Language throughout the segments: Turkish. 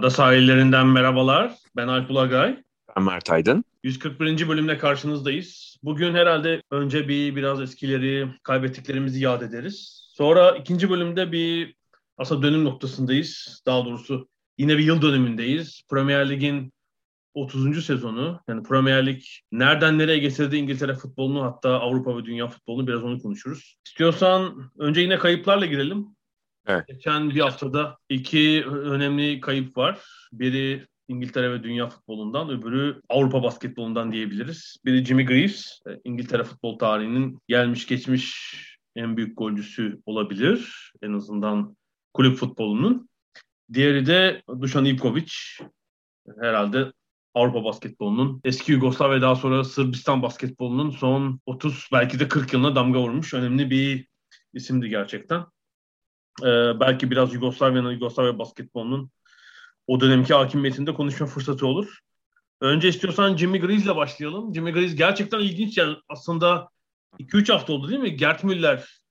Ada sahillerinden merhabalar. Ben Alp Ulagay. Ben Mert Aydın. 141. bölümle karşınızdayız. Bugün herhalde önce bir biraz eskileri, kaybettiklerimizi yad ederiz. Sonra ikinci bölümde bir aslında dönüm noktasındayız. Daha doğrusu yine bir yıl dönümündeyiz. Premier Lig'in 30. sezonu. Yani Premier Lig nereden nereye getirdi İngiltere futbolunu hatta Avrupa ve dünya futbolunu biraz onu konuşuruz. İstiyorsan önce yine kayıplarla girelim. Evet. Geçen bir haftada iki önemli kayıp var. Biri İngiltere ve dünya futbolundan, öbürü Avrupa basketbolundan diyebiliriz. Biri Jimmy Greaves, İngiltere futbol tarihinin gelmiş geçmiş en büyük golcüsü olabilir. En azından kulüp futbolunun. Diğeri de Dušan Ivković. Herhalde Avrupa basketbolunun, eski Yugoslav ve daha sonra Sırbistan basketbolunun son 30 belki de 40 yılına damga vurmuş önemli bir isimdi gerçekten. Ee, belki biraz Yugoslavya'nın, Yugoslavya basketbolunun o dönemki hakimiyetinde konuşma fırsatı olur. Önce istiyorsan Jimmy Greaves'le başlayalım. Jimmy Greaves gerçekten ilginç yani aslında 2-3 hafta oldu değil mi? Gert Müller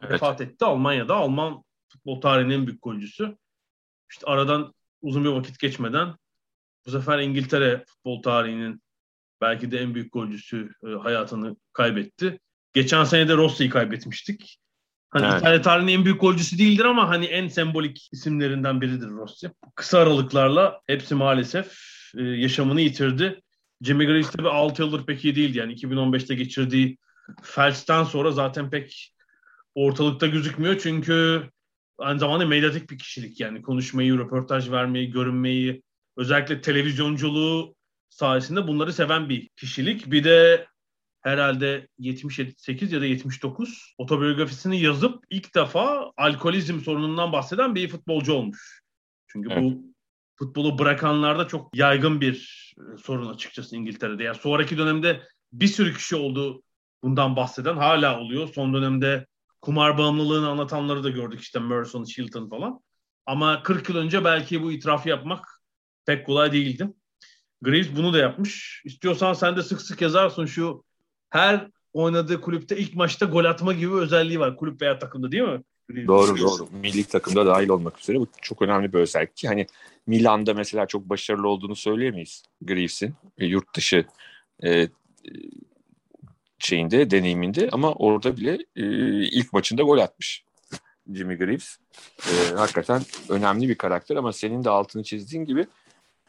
evet. vefat etti Almanya'da. Alman futbol tarihinin en büyük golcüsü. İşte aradan uzun bir vakit geçmeden bu sefer İngiltere futbol tarihinin belki de en büyük golcüsü e, hayatını kaybetti. Geçen sene de Rossi'yi kaybetmiştik. Hani evet. İtalya tarihinin en büyük golcüsü değildir ama hani en sembolik isimlerinden biridir Rossi. Kısa aralıklarla hepsi maalesef e, yaşamını yitirdi. Jimmy Greaves tabii 6 yıldır pek iyi değildi. Yani 2015'te geçirdiği felçten sonra zaten pek ortalıkta gözükmüyor. Çünkü aynı zamanda medyatik bir kişilik yani konuşmayı, röportaj vermeyi, görünmeyi, özellikle televizyonculuğu sayesinde bunları seven bir kişilik. Bir de herhalde 78 ya da 79 otobiyografisini yazıp ilk defa alkolizm sorunundan bahseden bir futbolcu olmuş. Çünkü evet. bu futbolu bırakanlarda çok yaygın bir e, sorun açıkçası İngiltere'de. Yani sonraki dönemde bir sürü kişi oldu bundan bahseden hala oluyor. Son dönemde kumar bağımlılığını anlatanları da gördük işte Merson, Shilton falan. Ama 40 yıl önce belki bu itirafı yapmak pek kolay değildi. Greaves bunu da yapmış. İstiyorsan sen de sık sık yazarsın şu her oynadığı kulüpte ilk maçta gol atma gibi özelliği var kulüp veya takımda değil mi? Doğru doğru. Milli takımda dahil olmak üzere bu çok önemli bir özellik ki hani Milan'da mesela çok başarılı olduğunu söyleyemeyiz Greaves'in e, yurt dışı e, şeyinde, deneyiminde ama orada bile e, ilk maçında gol atmış Jimmy Greaves. E, hakikaten önemli bir karakter ama senin de altını çizdiğin gibi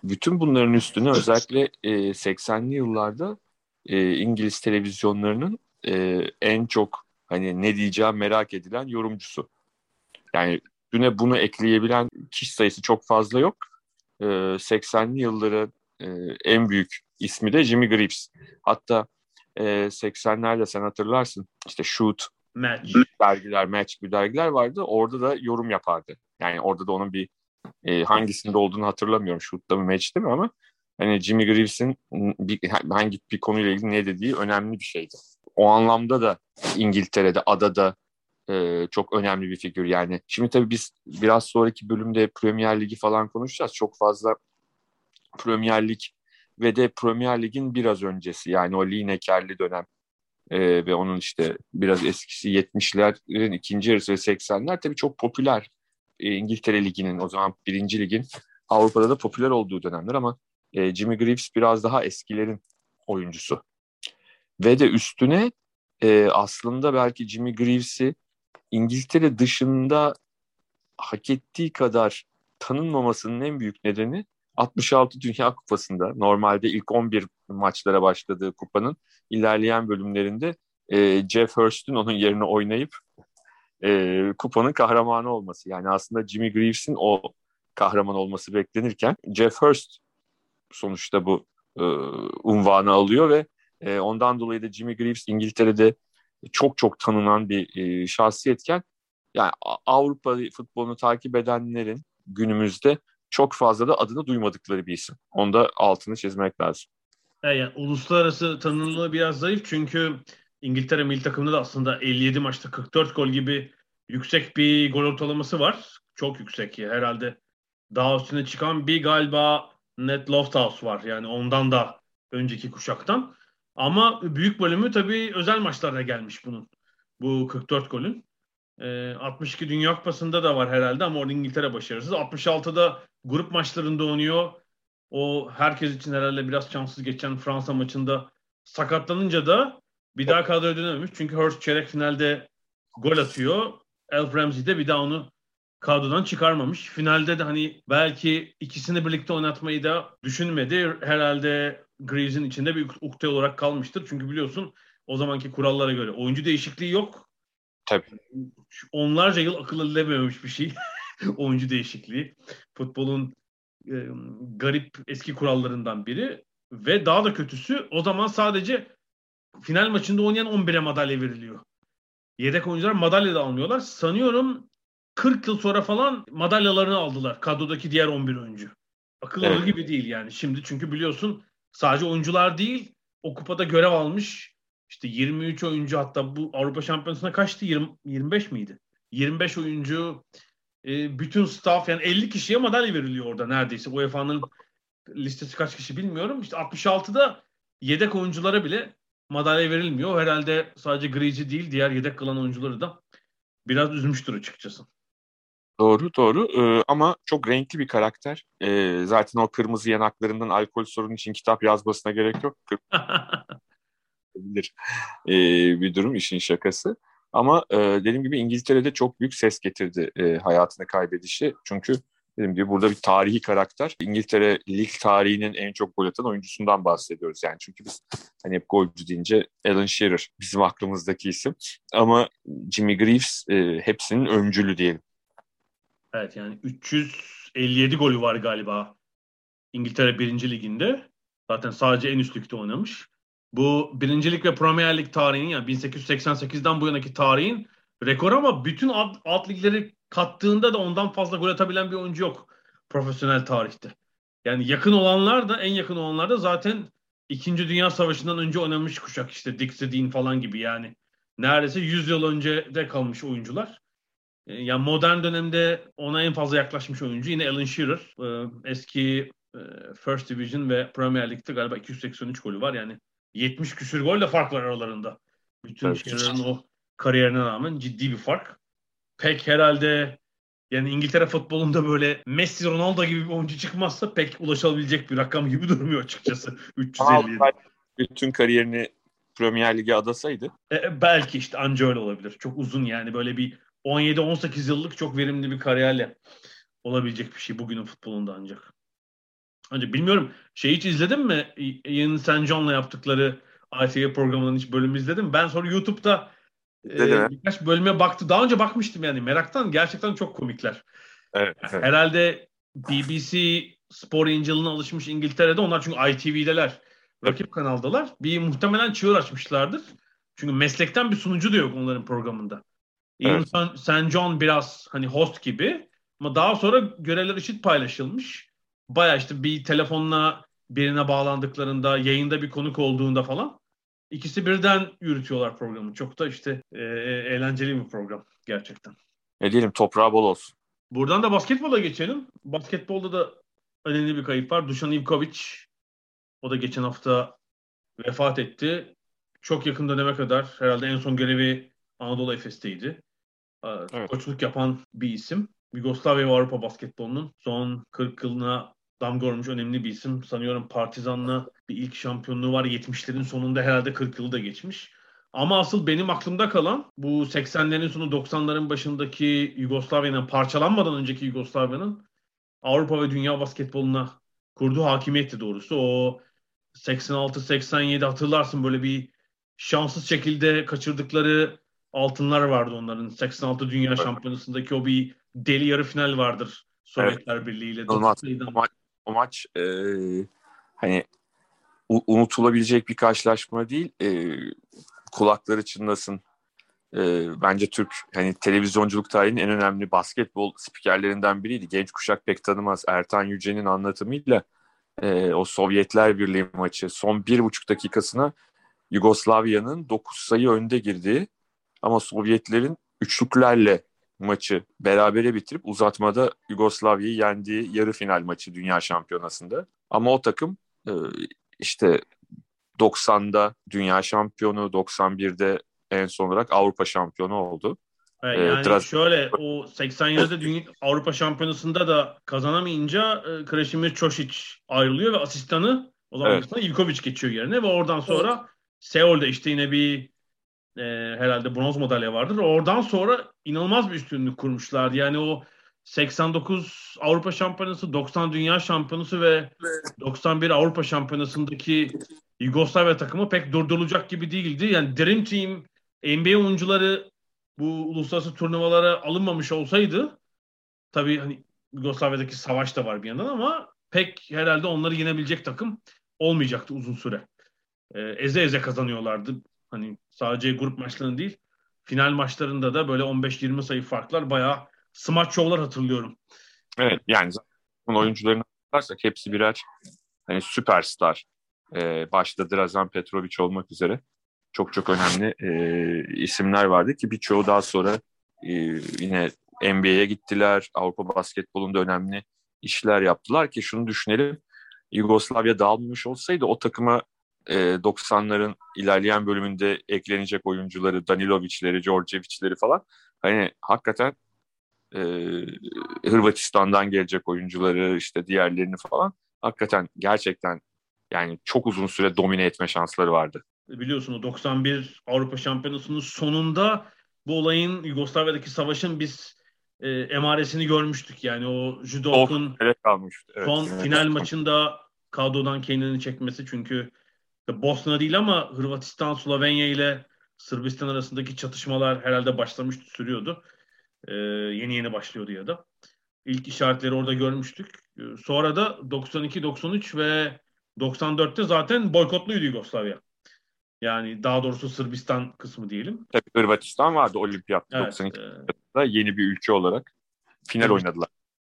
bütün bunların üstüne özellikle e, 80'li yıllarda e, İngiliz televizyonlarının e, en çok hani ne diyeceğim merak edilen yorumcusu. Yani düne bunu ekleyebilen kişi sayısı çok fazla yok. E, 80'li yılların e, en büyük ismi de Jimmy Greaves. Hatta e, 80'lerde sen hatırlarsın işte Shoot, Match. dergiler, Match gibi dergiler vardı. Orada da yorum yapardı. Yani orada da onun bir e, hangisinde olduğunu hatırlamıyorum. Shoot'ta mı Match'te mi ama hani Jimmy Greaves'in bir, hangi bir konuyla ilgili ne dediği önemli bir şeydi. O anlamda da İngiltere'de, adada e, çok önemli bir figür. Yani şimdi tabii biz biraz sonraki bölümde Premier Ligi falan konuşacağız. Çok fazla Premier Lig ve de Premier Lig'in biraz öncesi yani o Lineker'li dönem e, ve onun işte biraz eskisi 70'lerin ikinci yarısı ve 80'ler tabii çok popüler e, İngiltere Ligi'nin o zaman birinci ligin Avrupa'da da popüler olduğu dönemler ama e, Jimmy Greaves biraz daha eskilerin oyuncusu. Ve de üstüne e, aslında belki Jimmy Greaves'i İngiltere dışında hak ettiği kadar tanınmamasının en büyük nedeni 66 Dünya Kupası'nda normalde ilk 11 maçlara başladığı kupanın ilerleyen bölümlerinde e, Jeff Hurst'ün onun yerine oynayıp e, kupanın kahramanı olması. Yani aslında Jimmy Greaves'in o kahraman olması beklenirken Jeff Hurst sonuçta bu e, unvanı alıyor ve e, ondan dolayı da Jimmy Greaves İngiltere'de çok çok tanınan bir e, şahsiyetken yani Avrupa futbolunu takip edenlerin günümüzde çok fazla da adını duymadıkları bir isim. Onda altını çizmek lazım. Yani uluslararası tanınırlığı biraz zayıf çünkü İngiltere milli takımında da aslında 57 maçta 44 gol gibi yüksek bir gol ortalaması var. Çok yüksek. Herhalde daha üstüne çıkan bir galiba Ned Lofthouse var. Yani ondan da önceki kuşaktan. Ama büyük bölümü tabii özel maçlarda gelmiş bunun. Bu 44 golün. E, 62 Dünya Kupası'nda da var herhalde ama orada İngiltere başarısız. 66'da grup maçlarında oynuyor. O herkes için herhalde biraz şanssız geçen Fransa maçında sakatlanınca da bir daha kadroya dönememiş. Çünkü Hurst çeyrek finalde gol atıyor. Elf Ramsey de bir daha onu kadrodan çıkarmamış. Finalde de hani belki ikisini birlikte oynatmayı da düşünmedi. Herhalde Greaves'in içinde bir ukde olarak kalmıştır. Çünkü biliyorsun o zamanki kurallara göre oyuncu değişikliği yok. Tabii. Onlarca yıl akıl edilememiş bir şey. oyuncu değişikliği. Futbolun e, garip eski kurallarından biri. Ve daha da kötüsü o zaman sadece final maçında oynayan 11'e madalya veriliyor. Yedek oyuncular madalya da almıyorlar. Sanıyorum 40 yıl sonra falan madalyalarını aldılar kadrodaki diğer 11 oyuncu. Akıl evet. gibi değil yani. Şimdi çünkü biliyorsun sadece oyuncular değil o kupada görev almış işte 23 oyuncu hatta bu Avrupa Şampiyonası'na kaçtı? 20, 25 miydi? 25 oyuncu e, bütün staff yani 50 kişiye madalya veriliyor orada neredeyse. UEFA'nın listesi kaç kişi bilmiyorum. İşte 66'da yedek oyunculara bile madalya verilmiyor. Herhalde sadece Griez'i değil diğer yedek kalan oyuncuları da biraz üzmüştür açıkçası. Doğru doğru ee, ama çok renkli bir karakter. Ee, zaten o kırmızı yanaklarından alkol sorunu için kitap yazmasına gerek yok. Bilir ee, bir durum işin şakası. Ama e, dediğim gibi İngiltere'de çok büyük ses getirdi e, hayatını kaybedişi. Çünkü dediğim gibi burada bir tarihi karakter. İngiltere lig tarihinin en çok gol atan oyuncusundan bahsediyoruz. Yani çünkü biz hani hep golcü deyince Alan Shearer bizim aklımızdaki isim. Ama Jimmy Greaves e, hepsinin öncülü diyelim. Evet yani 357 golü var galiba İngiltere 1. Liginde. Zaten sadece en üst ligde oynamış. Bu birincilik ve Premier Lig tarihinin yani 1888'den bu yanaki tarihin rekor ama bütün alt, alt ligleri kattığında da ondan fazla gol atabilen bir oyuncu yok profesyonel tarihte. Yani yakın olanlar da en yakın olanlar da zaten İkinci Dünya Savaşı'ndan önce oynamış kuşak işte Dixie Dean falan gibi yani. Neredeyse 100 yıl önce de kalmış oyuncular. E, yani modern dönemde ona en fazla yaklaşmış oyuncu yine Alan Shearer. E, eski e, First Division ve Premier League'de galiba 283 golü var. Yani 70 küsür gol de fark var aralarında. Bütün evet. Shearer'ın o kariyerine rağmen ciddi bir fark. Pek herhalde yani İngiltere futbolunda böyle Messi, Ronaldo gibi bir oyuncu çıkmazsa pek ulaşabilecek bir rakam gibi durmuyor açıkçası. 350. Bütün kariyerini Premier Lig'e adasaydı. E, belki işte anca öyle olabilir. Çok uzun yani böyle bir 17-18 yıllık çok verimli bir kariyerle olabilecek bir şey bugünün futbolunda ancak. Ancak bilmiyorum şey hiç izledin mi? Ian St. John'la yaptıkları ITV programının hiç bölümü izledim. Ben sonra YouTube'da e, birkaç bölüme baktı. Daha önce bakmıştım yani meraktan. Gerçekten çok komikler. Evet, evet. Herhalde BBC Spor Angel'ına alışmış İngiltere'de. Onlar çünkü ITV'deler. Rakip evet. kanaldalar. Bir muhtemelen çığır açmışlardır. Çünkü meslekten bir sunucu da yok onların programında. Evet. Ian St. John biraz hani host gibi. Ama daha sonra görevler eşit paylaşılmış. Baya işte bir telefonla birine bağlandıklarında, yayında bir konuk olduğunda falan ikisi birden yürütüyorlar programı. Çok da işte e, eğlenceli bir program gerçekten. Ne diyelim toprağı bol olsun. Buradan da basketbola geçelim. Basketbolda da önemli bir kayıp var. Dušan Ivković o da geçen hafta vefat etti. Çok yakın döneme kadar herhalde en son görevi Anadolu Efes'teydi. Evet. Koçluk yapan bir isim. Yugoslavya ve Avrupa basketbolunun son 40 yılına damga vurmuş önemli bir isim. Sanıyorum Partizan'la bir ilk şampiyonluğu var. 70'lerin sonunda herhalde 40 yılı da geçmiş. Ama asıl benim aklımda kalan bu 80'lerin sonu 90'ların başındaki Yugoslavya'nın parçalanmadan önceki Yugoslavya'nın Avrupa ve dünya basketboluna kurduğu hakimiyetti doğrusu. O 86-87 hatırlarsın böyle bir şanssız şekilde kaçırdıkları altınlar vardı onların. 86 Dünya evet. Şampiyonası'ndaki o bir deli yarı final vardır Sovyetler evet. Birliği ile. O, ma- o maç e, hani unutulabilecek bir karşılaşma değil. E, kulakları çınlasın e, bence Türk hani televizyonculuk tarihinin en önemli basketbol spikerlerinden biriydi. Genç kuşak pek tanımaz. Ertan Yüce'nin anlatımıyla e, o Sovyetler Birliği maçı son bir buçuk dakikasına Yugoslavya'nın 9 sayı önde girdiği ama Sovyetlerin üçlüklerle maçı berabere bitirip uzatmada Yugoslavya'yı yendiği yarı final maçı Dünya Şampiyonası'nda. Ama o takım e, işte 90'da Dünya Şampiyonu, 91'de en son olarak Avrupa Şampiyonu oldu. Evet, yani ee, Dras- şöyle o 87'de Dünya Avrupa Şampiyonası'nda da kazanamayınca e, Krasimir Çošić ayrılıyor ve asistanı o zaman evet. Ivkovic geçiyor yerine ve oradan sonra evet. Seul'de işte yine bir e, herhalde bronz madalya vardır. Oradan sonra inanılmaz bir üstünlük kurmuşlar. Yani o 89 Avrupa Şampiyonası, 90 Dünya Şampiyonası ve 91 Avrupa Şampiyonası'ndaki Yugoslavya takımı pek durdurulacak gibi değildi. Yani Dream Team NBA oyuncuları bu uluslararası turnuvalara alınmamış olsaydı tabii hani Yugoslavya'daki savaş da var bir yandan ama pek herhalde onları yenebilecek takım olmayacaktı uzun süre. Ee, eze eze kazanıyorlardı. Hani sadece grup maçlarını değil final maçlarında da böyle 15-20 sayı farklar bayağı smaç şovlar hatırlıyorum. Evet yani oyuncularını bakarsak hepsi birer hani süperstar. Ee, başta Drazan Petrovic olmak üzere çok çok önemli e, isimler vardı ki birçoğu daha sonra e, yine NBA'ye gittiler. Avrupa basketbolunda önemli işler yaptılar ki şunu düşünelim. Yugoslavya dağılmış olsaydı o takıma e, 90'ların ilerleyen bölümünde eklenecek oyuncuları, Danilovic'leri, Djordjevic'leri falan hani hakikaten e, Hırvatistan'dan gelecek oyuncuları işte diğerlerini falan hakikaten gerçekten yani çok uzun süre domine etme şansları vardı. Biliyorsun o 91 Avrupa Şampiyonası'nın sonunda bu olayın Yugoslavya'daki savaşın biz e, emaresini görmüştük. Yani o Judok'un evet, son evet. final maçında kadrodan kendini çekmesi çünkü Bosna değil ama Hırvatistan, Slovenya ile Sırbistan arasındaki çatışmalar herhalde başlamıştı, sürüyordu. Ee, yeni yeni başlıyordu ya da. İlk işaretleri orada görmüştük. Ee, sonra da 92-93 ve 94'te zaten boykotluydu Yugoslavya. Yani daha doğrusu Sırbistan kısmı diyelim. Tabii Hırvatistan vardı olimpiyat evet, 92'de e... yeni bir ülke olarak final evet. oynadılar.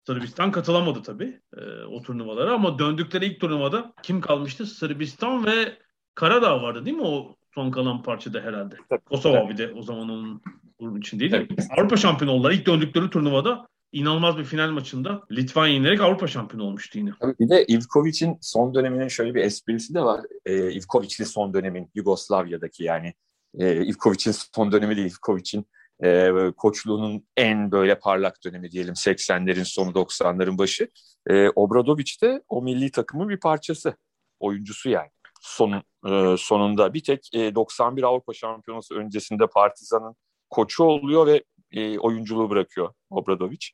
Sırbistan katılamadı tabii e, o turnuvalara ama döndükleri ilk turnuvada kim kalmıştı? Sırbistan ve Karadağ vardı değil mi o son kalan parçada herhalde? Tabii, Kosova tabii. bir de o zaman onun grubu için değil mi? Avrupa şampiyonu oldular. İlk döndükleri turnuvada inanılmaz bir final maçında Litvanya yenerek Avrupa şampiyonu olmuştu yine. Tabii bir de Ivkovic'in son döneminin şöyle bir esprisi de var. Ee, Ivkovic'li son dönemin Yugoslavya'daki yani e, Ivkovic'in son dönemi değil Ivkovic'in e, koçluğunun en böyle parlak dönemi diyelim 80'lerin sonu 90'ların başı. E, Obradovic de o milli takımın bir parçası. Oyuncusu yani. Son, e, sonunda bir tek e, 91 Avrupa Şampiyonası öncesinde Partizan'ın koçu oluyor ve e, oyunculuğu bırakıyor Obradovic.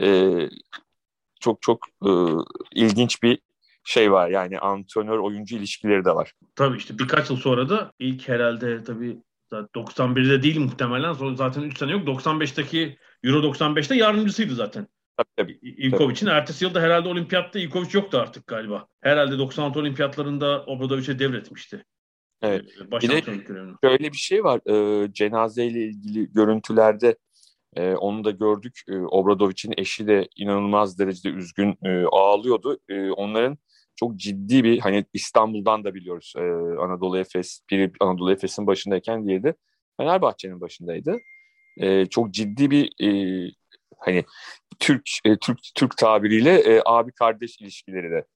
E, çok çok e, ilginç bir şey var yani antrenör oyuncu ilişkileri de var. Tabii işte birkaç yıl sonra da ilk herhalde tabii 91'de değil muhtemelen. Sonra zaten 3 sene yok. 95'teki Euro 95'te yardımcısıydı zaten. Tabii tabii. İlkovic'in ertesi yılda herhalde olimpiyatta İlkovic yoktu artık galiba. Herhalde 96 olimpiyatlarında Obradovic'e devretmişti. Evet. Ee, bir de şöyle bir şey var. E, cenazeyle ilgili görüntülerde e, onu da gördük. E, Obradovic'in eşi de inanılmaz derecede üzgün e, ağlıyordu. E, onların çok ciddi bir hani İstanbul'dan da biliyoruz e, Anadolu Efes, biri Anadolu Efes'in başındayken diğeri de Fenerbahçe'nin başındaydı. E, çok ciddi bir e, hani Türk e, Türk Türk tabiriyle e, abi kardeş ilişkileri de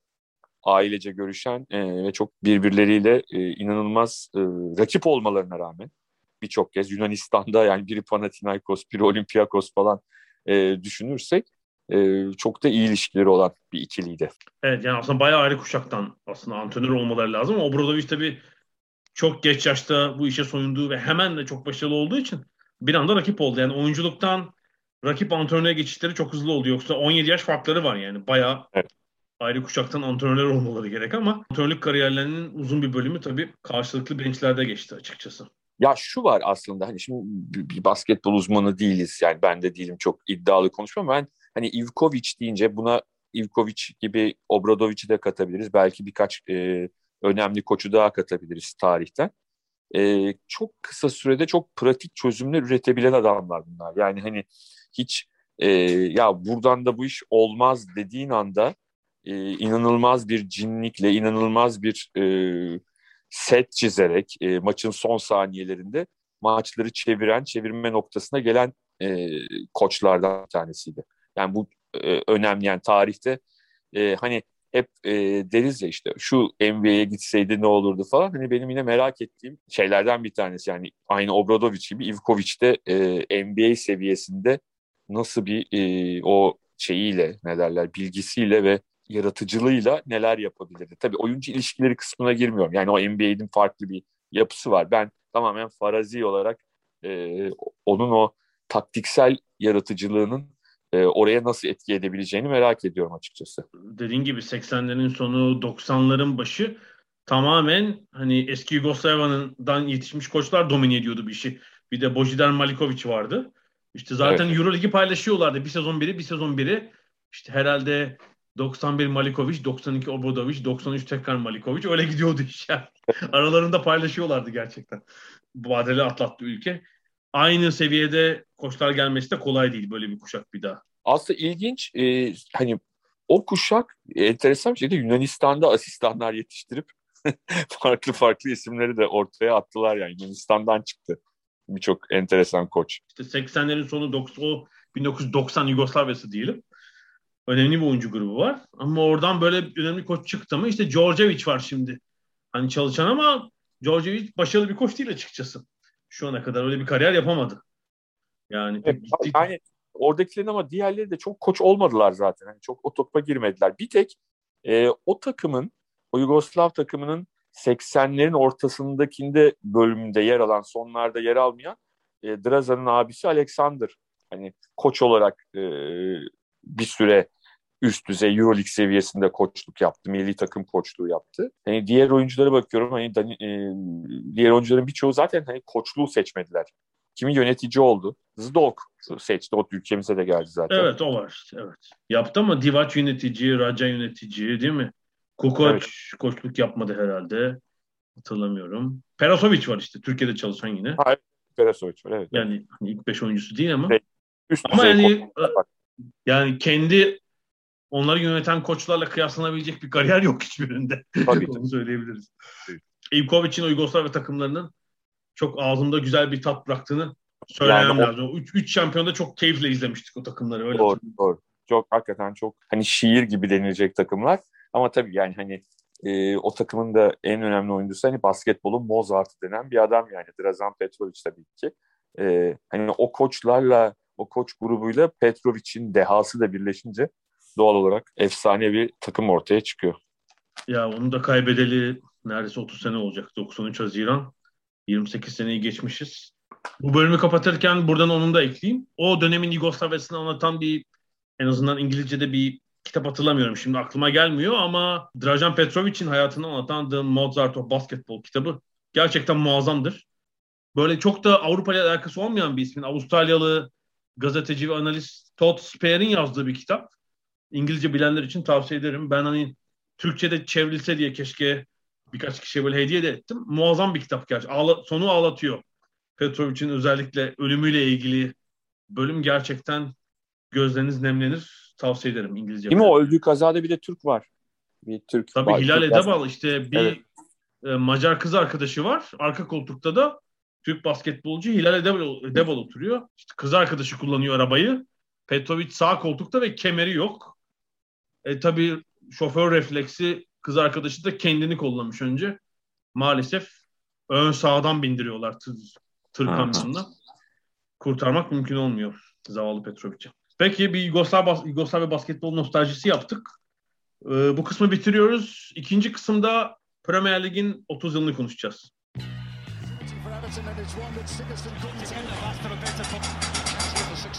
ailece görüşen e, ve çok birbirleriyle e, inanılmaz e, rakip olmalarına rağmen birçok kez Yunanistan'da yani biri Panathinaikos, biri Olympiakos falan e, düşünürsek e, çok da iyi ilişkileri olan bir ikiliydi. Evet yani aslında bayağı ayrı kuşaktan aslında antrenör olmaları lazım. O Obradoviç tabii çok geç yaşta bu işe soyunduğu ve hemen de çok başarılı olduğu için bir anda rakip oldu. Yani oyunculuktan rakip antrenöre geçişleri çok hızlı oldu. Yoksa 17 yaş farkları var yani. Bayağı evet. ayrı kuşaktan antrenörler olmaları gerek ama antrenörlük kariyerlerinin uzun bir bölümü tabii karşılıklı benchlerde geçti açıkçası. Ya şu var aslında hani şimdi bir basketbol uzmanı değiliz yani ben de değilim çok iddialı konuşmam ben hani Ivkovic deyince buna Ivkovic gibi Obradovic'i de katabiliriz. Belki birkaç e, önemli koçu daha katabiliriz tarihten. e, çok kısa sürede çok pratik çözümler üretebilen adamlar bunlar. Yani hani hiç e, ya buradan da bu iş olmaz dediğin anda e, inanılmaz bir cinlikle, inanılmaz bir e, set çizerek e, maçın son saniyelerinde maçları çeviren, çevirme noktasına gelen e, koçlardan bir tanesiydi. Yani bu e, önemli. Yani tarihte e, hani hep e, deriz ya işte şu NBA'ye gitseydi ne olurdu falan. Hani benim yine merak ettiğim şeylerden bir tanesi. Yani aynı Obradovic gibi Ivkovic de e, NBA seviyesinde nasıl bir e, o şeyiyle ne derler bilgisiyle ve yaratıcılığıyla neler yapabilirdi. Tabii oyuncu ilişkileri kısmına girmiyorum. Yani o NBA'nin farklı bir yapısı var. Ben tamamen farazi olarak e, onun o taktiksel yaratıcılığının e, oraya nasıl etki edebileceğini merak ediyorum açıkçası. Dediğin gibi 80'lerin sonu 90'ların başı tamamen hani eski Yugoslavya'dan yetişmiş koçlar domine ediyordu bir işi. Bir de Božidar Malikovic vardı. İşte zaten evet. Euroligi paylaşıyorlardı. Bir sezon biri, bir sezon biri. İşte herhalde 91 Malikovic, 92 Obradovic, 93 tekrar Malikovic. Öyle gidiyordu iş yani. Aralarında paylaşıyorlardı gerçekten. Badeli atlattı ülke. Aynı seviyede koçlar gelmesi de kolay değil böyle bir kuşak bir daha. Aslında ilginç e, hani o kuşak enteresan bir şekilde Yunanistan'da asistanlar yetiştirip farklı farklı isimleri de ortaya attılar yani Yunanistan'dan çıktı birçok enteresan koç. İşte 80'lerin sonu 90, o 1990 Yugoslavya'sı diyelim. Önemli bir oyuncu grubu var. Ama oradan böyle önemli koç çıktı mı işte Djordjevic var şimdi. Hani çalışan ama Djordjevic başarılı bir koç değil açıkçası. Şu ana kadar öyle bir kariyer yapamadı. Yani evet, gittik. yani oradakilerin ama diğerleri de çok koç olmadılar zaten. Yani çok o topa girmediler. Bir tek e, o takımın, o Yugoslav takımının 80'lerin ortasındakinde bölümünde yer alan, sonlarda yer almayan e, Drazan'ın abisi Alexander. Hani koç olarak e, bir süre üst düzey Euroleague seviyesinde koçluk yaptı. Milli takım koçluğu yaptı. Hani diğer oyunculara bakıyorum. Hani e, diğer oyuncuların birçoğu zaten hani koçluğu seçmediler. Kimi yönetici oldu. Zdok seçti. O ülkemize de geldi zaten. Evet o var. Evet. Yaptı ama Divac yönetici, Raja yönetici değil mi? Kukoc evet. koçluk yapmadı herhalde. Hatırlamıyorum. Perasovic var işte Türkiye'de çalışan yine. Hayır, Perasovic var evet. Yani hani ilk beş oyuncusu değil ama. Üst ama yani yani kendi onları yöneten koçlarla kıyaslanabilecek bir kariyer yok hiçbirinde. Tabii. Onu söyleyebiliriz. Ivkovic'in Yugoslavya takımlarının çok ağzımda güzel bir tat bıraktığını söylemem yani lazım. O üç, üç şampiyonda çok keyifle izlemiştik o takımları. Öyle doğru, doğru. Çok hakikaten çok hani şiir gibi denilecek takımlar. Ama tabii yani hani e, o takımın da en önemli oyuncusu hani basketbolun Mozart'ı denen bir adam yani Drazan Petrovic tabii ki. E, hani o koçlarla o koç grubuyla Petrovic'in dehası da birleşince doğal olarak efsane bir takım ortaya çıkıyor. Ya onu da kaybedeli neredeyse 30 sene olacak. 93 Haziran. 28 seneyi geçmişiz. Bu bölümü kapatırken buradan onu da ekleyeyim. O dönemin Yugoslavya'sını anlatan bir en azından İngilizce'de bir kitap hatırlamıyorum şimdi aklıma gelmiyor ama Drajan Petrovic'in hayatını anlatan The Mozart of Basketball kitabı gerçekten muazzamdır. Böyle çok da Avrupa ile alakası olmayan bir ismin Avustralyalı gazeteci ve analist Todd Spear'in yazdığı bir kitap. İngilizce bilenler için tavsiye ederim. Ben hani Türkçe'de çevrilse diye keşke birkaç kişiye böyle hediye de ettim. Muazzam bir kitap gerçekten. Ağla, sonu ağlatıyor. Petrovic'in özellikle ölümüyle ilgili bölüm gerçekten gözleriniz nemlenir. Tavsiye ederim İngilizce. Değil mi o öldüğü kazada bir de Türk var. Bir Türk Tabii var. Hilal Edebal işte bir evet. E, Macar kız arkadaşı var. Arka koltukta da Türk basketbolcu Hilal Edebal, Edebal oturuyor. İşte kız arkadaşı kullanıyor arabayı. Petrovic sağ koltukta ve kemeri yok. E tabii şoför refleksi kız arkadaşı da kendini kollamış önce. Maalesef ön sağdan bindiriyorlar tır, tır kamyonuna. Kurtarmak mümkün olmuyor zavallı Petrovic'e. Peki bir Yugoslav, Yugoslavya basketbol nostaljisi yaptık. Ee, bu kısmı bitiriyoruz. İkinci kısımda Premier Lig'in 30 yılını konuşacağız.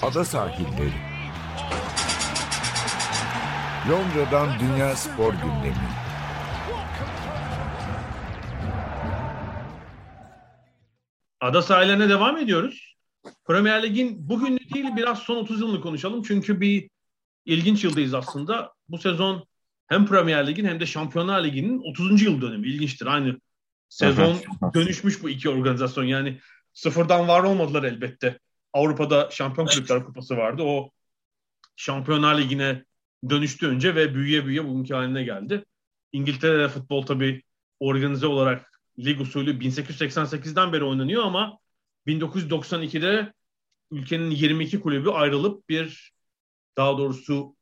Ada sahilleri. Londra'dan Dünya Spor Gündemi. Ada sahillerine devam ediyoruz. Premier Lig'in bugünlü değil biraz son 30 yılını konuşalım. Çünkü bir ilginç yıldayız aslında. Bu sezon hem Premier Lig'in hem de Şampiyonlar Ligi'nin 30. yıl dönümü. İlginçtir. Aynı Sezon dönüşmüş bu iki organizasyon. Yani sıfırdan var olmadılar elbette. Avrupa'da Şampiyon Kulüpler Kupası vardı. O Şampiyonlar Ligi'ne dönüştü önce ve büyüye büyüye bugünkü haline geldi. İngiltere'de futbol tabii organize olarak lig usulü 1888'den beri oynanıyor ama 1992'de ülkenin 22 kulübü ayrılıp bir daha doğrusu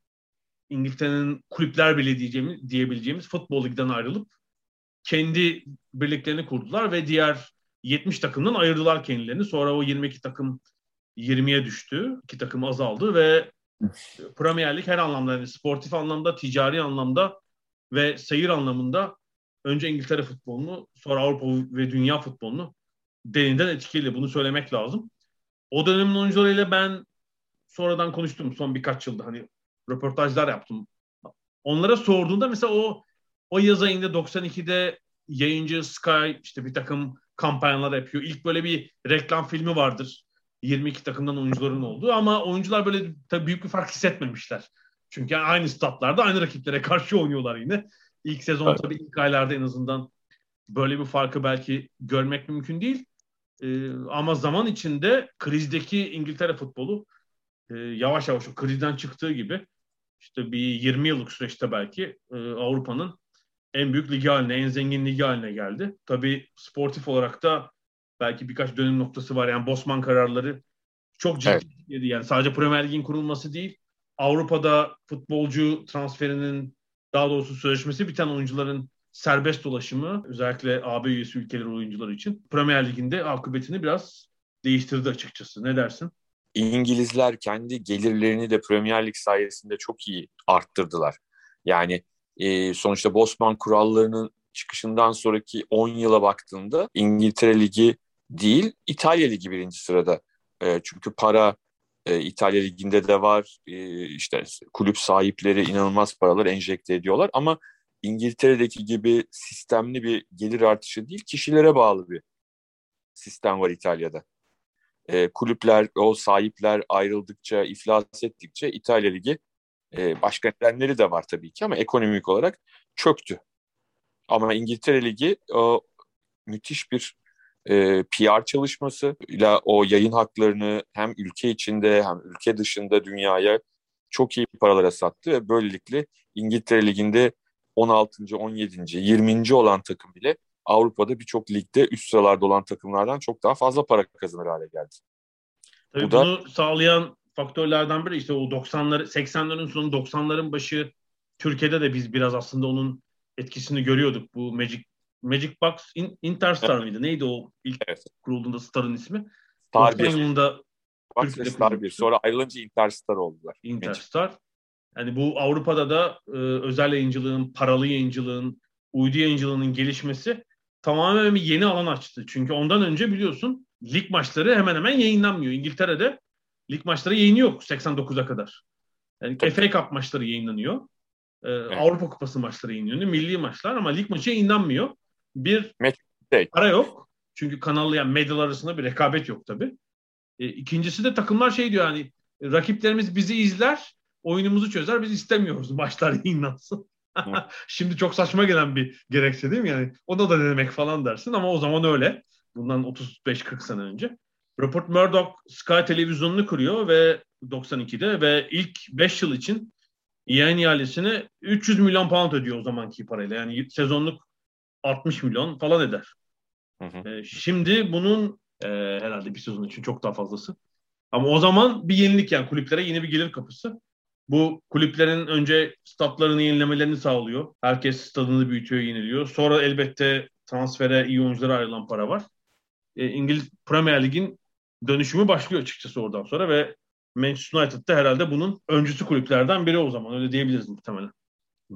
İngiltere'nin kulüpler bile diyeceğimiz, diyebileceğimiz futbol ligden ayrılıp kendi birliklerini kurdular ve diğer 70 takımdan ayırdılar kendilerini. Sonra o 22 takım 20'ye düştü. İki takım azaldı ve Premier Lig her anlamda yani sportif anlamda, ticari anlamda ve seyir anlamında önce İngiltere futbolunu sonra Avrupa ve dünya futbolunu derinden etkiledi. Bunu söylemek lazım. O dönemin oyuncularıyla ben sonradan konuştum son birkaç yılda hani röportajlar yaptım. Onlara sorduğunda mesela o o yaz ayında 92'de yayıncı Sky işte bir takım kampanyalar yapıyor. İlk böyle bir reklam filmi vardır. 22 takımdan oyuncuların olduğu ama oyuncular böyle tabii büyük bir fark hissetmemişler. Çünkü aynı statlarda aynı rakiplere karşı oynuyorlar yine. İlk sezon evet. tabii ilk aylarda en azından böyle bir farkı belki görmek mümkün değil. Ee, ama zaman içinde krizdeki İngiltere futbolu e, yavaş yavaş o krizden çıktığı gibi işte bir 20 yıllık süreçte belki e, Avrupa'nın en büyük ligi haline, en zengin ligi haline geldi. Tabii sportif olarak da belki birkaç dönüm noktası var. Yani Bosman kararları çok ciddi. Evet. Yani sadece Premier Lig'in kurulması değil, Avrupa'da futbolcu transferinin daha doğrusu sözleşmesi biten oyuncuların serbest dolaşımı özellikle AB üyesi ülkeler oyuncuları için Premier Lig'inde akıbetini biraz değiştirdi açıkçası. Ne dersin? İngilizler kendi gelirlerini de Premier Lig sayesinde çok iyi arttırdılar. Yani e, sonuçta Bosman kurallarının çıkışından sonraki 10 yıla baktığında İngiltere Ligi değil İtalya Ligi birinci sırada. E, çünkü para e, İtalya Ligi'nde de var. E, işte kulüp sahipleri inanılmaz paralar enjekte ediyorlar ama İngiltere'deki gibi sistemli bir gelir artışı değil, kişilere bağlı bir sistem var İtalya'da. E, kulüpler, o sahipler ayrıldıkça, iflas ettikçe İtalya Ligi e, başka nedenleri de var tabii ki ama ekonomik olarak çöktü. Ama İngiltere Ligi o müthiş bir e, PR çalışması ile o yayın haklarını hem ülke içinde hem ülke dışında dünyaya çok iyi paralara sattı ve böylelikle İngiltere Ligi'nde 16. 17. 20. olan takım bile Avrupa'da birçok ligde üst sıralarda olan takımlardan çok daha fazla para kazanır hale geldi. Tabii Bu bunu da, sağlayan faktörlerden biri işte o 90'ları 80'lerin sonu 90'ların başı Türkiye'de de biz biraz aslında onun etkisini görüyorduk. Bu Magic Magic Box in, Interstar evet. mıydı? Neydi o ilk evet. kurulduğunda Star'ın ismi? Star 1. yılında Star 1. Sonra ayrılınca Interstar oldular. Interstar. Yani bu Avrupa'da da e, özel yayıncılığın, paralı yayıncılığın, uydu yayıncılığının gelişmesi tamamen bir yeni alan açtı. Çünkü ondan önce biliyorsun lig maçları hemen hemen yayınlanmıyor. İngiltere'de lig maçları yayını yok 89'a kadar. Yani FA Cup maçları yayınlanıyor. Ee, evet. Avrupa Kupası maçları yayınlanıyor. Milli maçlar ama lig maçı yayınlanmıyor. Bir para yok. Çünkü kanallı yani medyalar arasında bir rekabet yok tabii. E, ikincisi de takımlar şey diyor hani rakiplerimiz bizi izler, oyunumuzu çözer, biz istemiyoruz maçlar yayınlansın. Şimdi çok saçma gelen bir gerekçe değil mi? Yani ona da denemek falan dersin ama o zaman öyle. Bundan 35-40 sene önce. Rupert Murdoch Sky televizyonunu kuruyor ve 92'de ve ilk 5 yıl için yayın ihalesini 300 milyon pound ödüyor o zamanki parayla. Yani sezonluk 60 milyon falan eder. Hı hı. E, şimdi bunun e, herhalde bir sezon için çok daha fazlası. Ama o zaman bir yenilik yani kulüplere yeni bir gelir kapısı. Bu kulüplerin önce statlarını yenilemelerini sağlıyor. Herkes stadını büyütüyor, yeniliyor. Sonra elbette transfere iyi oyunculara ayrılan para var. E, İngiliz Premier Lig'in dönüşümü başlıyor açıkçası oradan sonra ve Manchester United'da herhalde bunun öncüsü kulüplerden biri o zaman. Öyle diyebiliriz muhtemelen.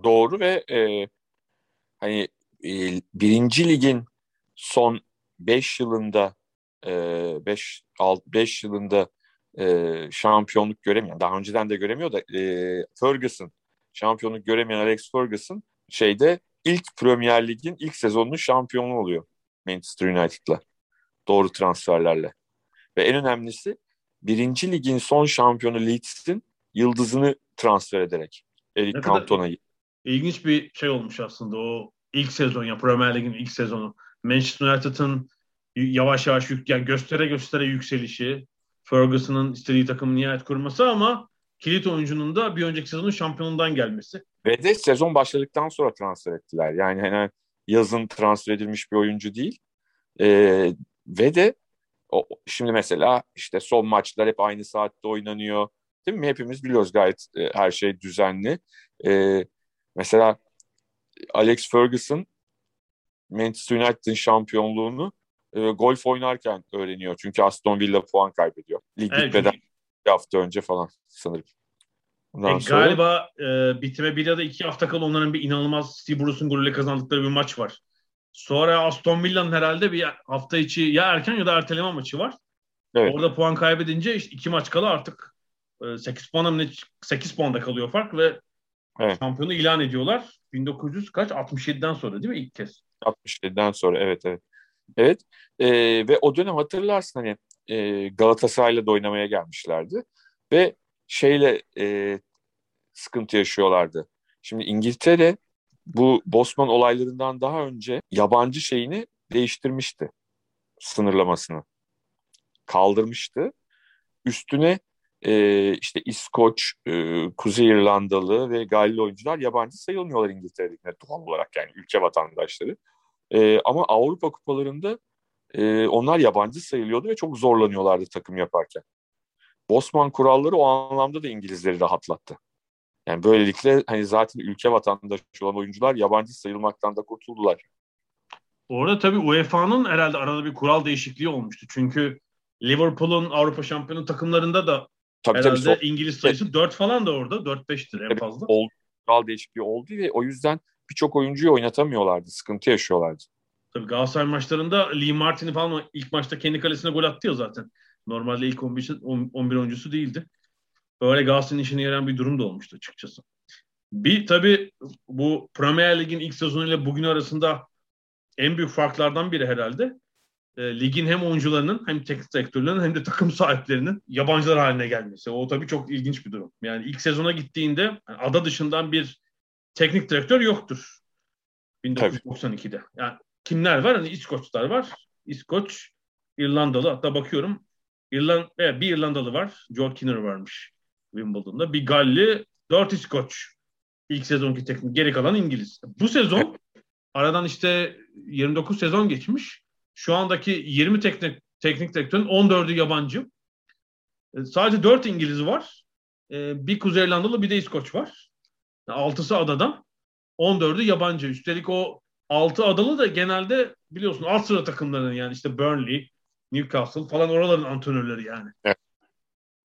Doğru ve e, hani e, birinci ligin son 5 yılında 5 e, 5 yılında e, şampiyonluk göremeyen daha önceden de göremiyor da e, Ferguson şampiyonluk göremeyen Alex Ferguson şeyde ilk Premier Lig'in ilk sezonunun şampiyonu oluyor Manchester United'la. Doğru transferlerle. Ve en önemlisi birinci ligin son şampiyonu Leeds'in yıldızını transfer ederek Eric Cantona'yı. İlginç bir şey olmuş aslında o ilk sezon ya Premier Lig'in ilk sezonu. Manchester United'ın yavaş yavaş yük, yani göstere göstere yükselişi, Ferguson'ın istediği takımı nihayet kurması ama kilit oyuncunun da bir önceki sezonun şampiyonundan gelmesi. Ve de sezon başladıktan sonra transfer ettiler. Yani hani yazın transfer edilmiş bir oyuncu değil. Ee, ve de o, şimdi mesela işte son maçlar hep aynı saatte oynanıyor. Değil mi? Hepimiz biliyoruz gayet e, her şey düzenli. E, mesela Alex Ferguson Manchester United'ın şampiyonluğunu e, golf oynarken öğreniyor. Çünkü Aston Villa puan kaybediyor. Lig evet, bitmeden bir hafta önce falan sanırım. Ondan e, sonra... Galiba e, bitime bir ya da iki hafta kala onların bir inanılmaz Steve Bruce'un golüyle kazandıkları bir maç var. Sonra Aston Villa'nın herhalde bir hafta içi ya erken ya da erteleme maçı var. Evet. Orada puan kaybedince işte iki maç kala artık 8 puan 8 puanda kalıyor fark ve evet. şampiyonu ilan ediyorlar. 1900 kaç? 67'den sonra değil mi ilk kez? 67'den sonra evet evet. Evet ee, ve o dönem hatırlarsın hani e, Galatasaray'la da oynamaya gelmişlerdi ve şeyle e, sıkıntı yaşıyorlardı. Şimdi İngiltere bu Bosman olaylarından daha önce yabancı şeyini değiştirmişti sınırlamasını kaldırmıştı. Üstüne e, işte İskoç, e, Kuzey İrlandalı ve Galli oyuncular yabancı sayılmıyorlar İngiltere'de doğal olarak yani ülke vatandaşları. E, ama Avrupa kupalarında e, onlar yabancı sayılıyordu ve çok zorlanıyorlardı takım yaparken. Bosman kuralları o anlamda da İngilizleri rahatlattı. Yani böylelikle hani zaten ülke vatandaşı olan oyuncular yabancı sayılmaktan da kurtuldular. Orada tabii UEFA'nın herhalde arada bir kural değişikliği olmuştu. Çünkü Liverpool'un Avrupa şampiyonu takımlarında da tabii, herhalde tabii, İngiliz sayısı evet. 4 falan da orada. 4-5'tir en fazla. Oldu, kural değişikliği oldu ve o yüzden birçok oyuncuyu oynatamıyorlardı. Sıkıntı yaşıyorlardı. Tabii Galatasaray maçlarında Lee Martin'i falan ilk maçta kendi kalesine gol attı ya zaten. Normalde ilk 11, 11 oyuncusu değildi. Böyle Galatasaray'ın işine yarayan bir durum da olmuştu açıkçası. Bir tabii bu Premier Lig'in ilk sezonuyla bugün arasında en büyük farklardan biri herhalde. E, ligin hem oyuncularının hem teknik direktörlerinin hem de takım sahiplerinin yabancılar haline gelmesi. O tabii çok ilginç bir durum. Yani ilk sezona gittiğinde yani ada dışından bir teknik direktör yoktur. 1992'de. Tabii. Yani kimler var? Hani İskoçlar var. İskoç, İrlandalı. Hatta bakıyorum İrland, evet, bir İrlandalı var. Joe Kinner varmış Wimbledon'da. Bir Galli, dört İskoç. İlk sezonki teknik. Geri kalan İngiliz. Bu sezon aradan işte 29 sezon geçmiş. Şu andaki 20 teknik, teknik direktörün 14'ü yabancı. E, sadece 4 İngiliz var. E, bir Kuzey İrlandalı bir de İskoç var. 6'sı adadan. 14'ü yabancı. Üstelik o 6 adalı da genelde biliyorsun alt sıra takımlarının yani işte Burnley, Newcastle falan oraların antrenörleri yani. Evet.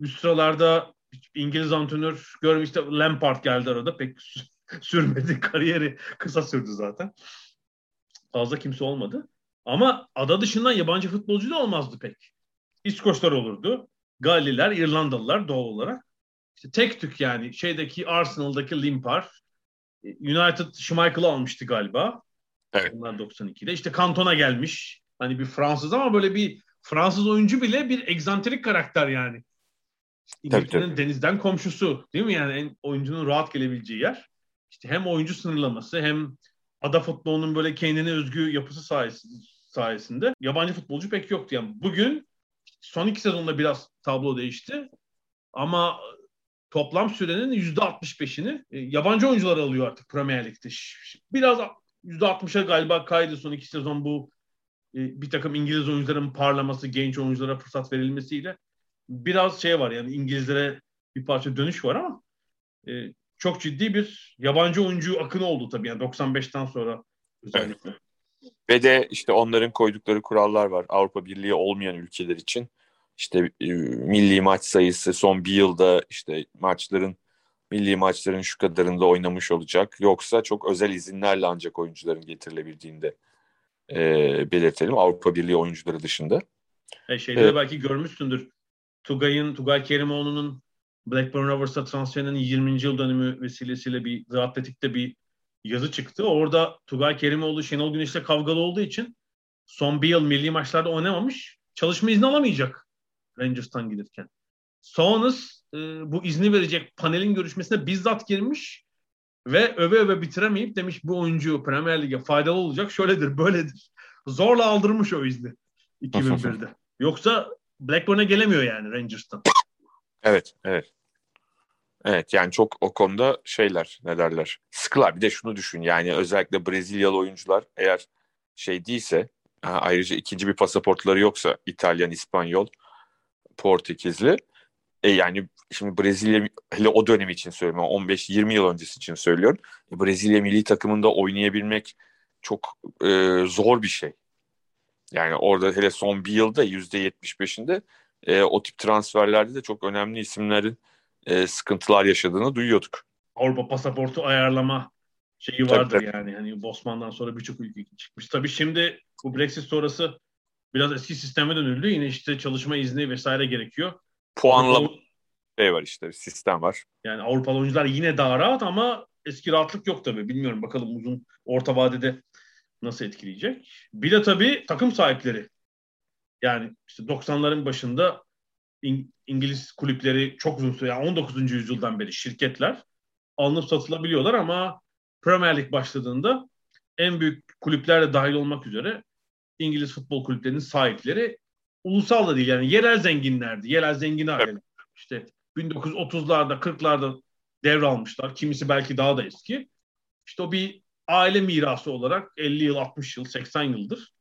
Üst sıralarda İngiliz antrenör görmüş işte Lampard geldi arada pek sürmedi. Kariyeri kısa sürdü zaten. Fazla kimse olmadı. Ama ada dışından yabancı futbolcu da olmazdı pek. İskoçlar olurdu. Galliler, İrlandalılar doğal olarak. İşte tek tük yani şeydeki Arsenal'daki Limpar. United Schmeichel'ı almıştı galiba. Evet. Onlar 92'de. İşte Kantona gelmiş. Hani bir Fransız ama böyle bir Fransız oyuncu bile bir egzantrik karakter yani. İngiltere'nin denizden komşusu değil mi yani en oyuncunun rahat gelebileceği yer. İşte hem oyuncu sınırlaması hem ada futbolunun böyle kendine özgü yapısı sayesinde, sayesinde yabancı futbolcu pek yoktu. Yani bugün son iki sezonda biraz tablo değişti. Ama toplam sürenin yüzde 65'ini e, yabancı oyuncular alıyor artık Premier Lig'de. Biraz yüzde 60'a galiba kaydı son iki sezon bu e, bir takım İngiliz oyuncuların parlaması, genç oyunculara fırsat verilmesiyle biraz şey var yani İngilizlere bir parça dönüş var ama e, çok ciddi bir yabancı oyuncu akını oldu tabii yani 95'ten sonra özellikle. Evet. Ve de işte onların koydukları kurallar var Avrupa Birliği olmayan ülkeler için. İşte e, milli maç sayısı son bir yılda işte maçların milli maçların şu kadarında oynamış olacak. Yoksa çok özel izinlerle ancak oyuncuların getirilebildiğinde e, belirtelim Avrupa Birliği oyuncuları dışında. E şeyde evet. belki görmüşsündür. Tugay'ın, Tugay Kerimoğlu'nun Blackburn Rovers'a transferinin 20. yıl dönümü vesilesiyle bir The Athletic'te bir yazı çıktı. Orada Tugay Kerimoğlu Şenol Güneş'le kavgalı olduğu için son bir yıl milli maçlarda oynamamış. Çalışma izni alamayacak Rangers'tan gelirken. Sonus e, bu izni verecek panelin görüşmesine bizzat girmiş ve öve öve bitiremeyip demiş bu oyuncu Premier Lig'e faydalı olacak şöyledir böyledir zorla aldırmış o izni 2001'de. Yoksa Blackburn'a gelemiyor yani Rangers'tan. Evet, evet. Evet yani çok o konuda şeyler ne derler sıkılar. Bir de şunu düşün yani özellikle Brezilyalı oyuncular eğer şey değilse ayrıca ikinci bir pasaportları yoksa İtalyan, İspanyol, Portekizli e yani şimdi Brezilya hele o dönem için söylüyorum 15-20 yıl öncesi için söylüyorum. E, Brezilya milli takımında oynayabilmek çok e, zor bir şey. Yani orada hele son bir yılda %75'inde e, o tip transferlerde de çok önemli isimlerin e, sıkıntılar yaşadığını duyuyorduk. Avrupa pasaportu ayarlama şeyi vardır tabii, yani. Hani Bosman'dan sonra birçok ülke çıkmış. Tabii şimdi bu Brexit sonrası biraz eski sisteme dönüldü. Yine işte çalışma izni vesaire gerekiyor. Puanlama şey var işte sistem var. Yani Avrupalı oyuncular yine daha rahat ama eski rahatlık yok tabii. Bilmiyorum bakalım uzun orta vadede nasıl etkileyecek. Bir de tabii takım sahipleri. Yani işte 90'ların başında İng- İngiliz kulüpleri çok uzun süre, yani 19. yüzyıldan beri şirketler alınıp satılabiliyorlar ama Premier Lig başladığında en büyük kulüpler de dahil olmak üzere İngiliz futbol kulüplerinin sahipleri ulusal da değil yani yerel zenginlerdi. Yerel zengin aileler. Evet. İşte 1930'larda 40'larda devralmışlar. Kimisi belki daha da eski. İşte o bir aile mirası olarak 50 yıl, 60 yıl, 80 yıldır.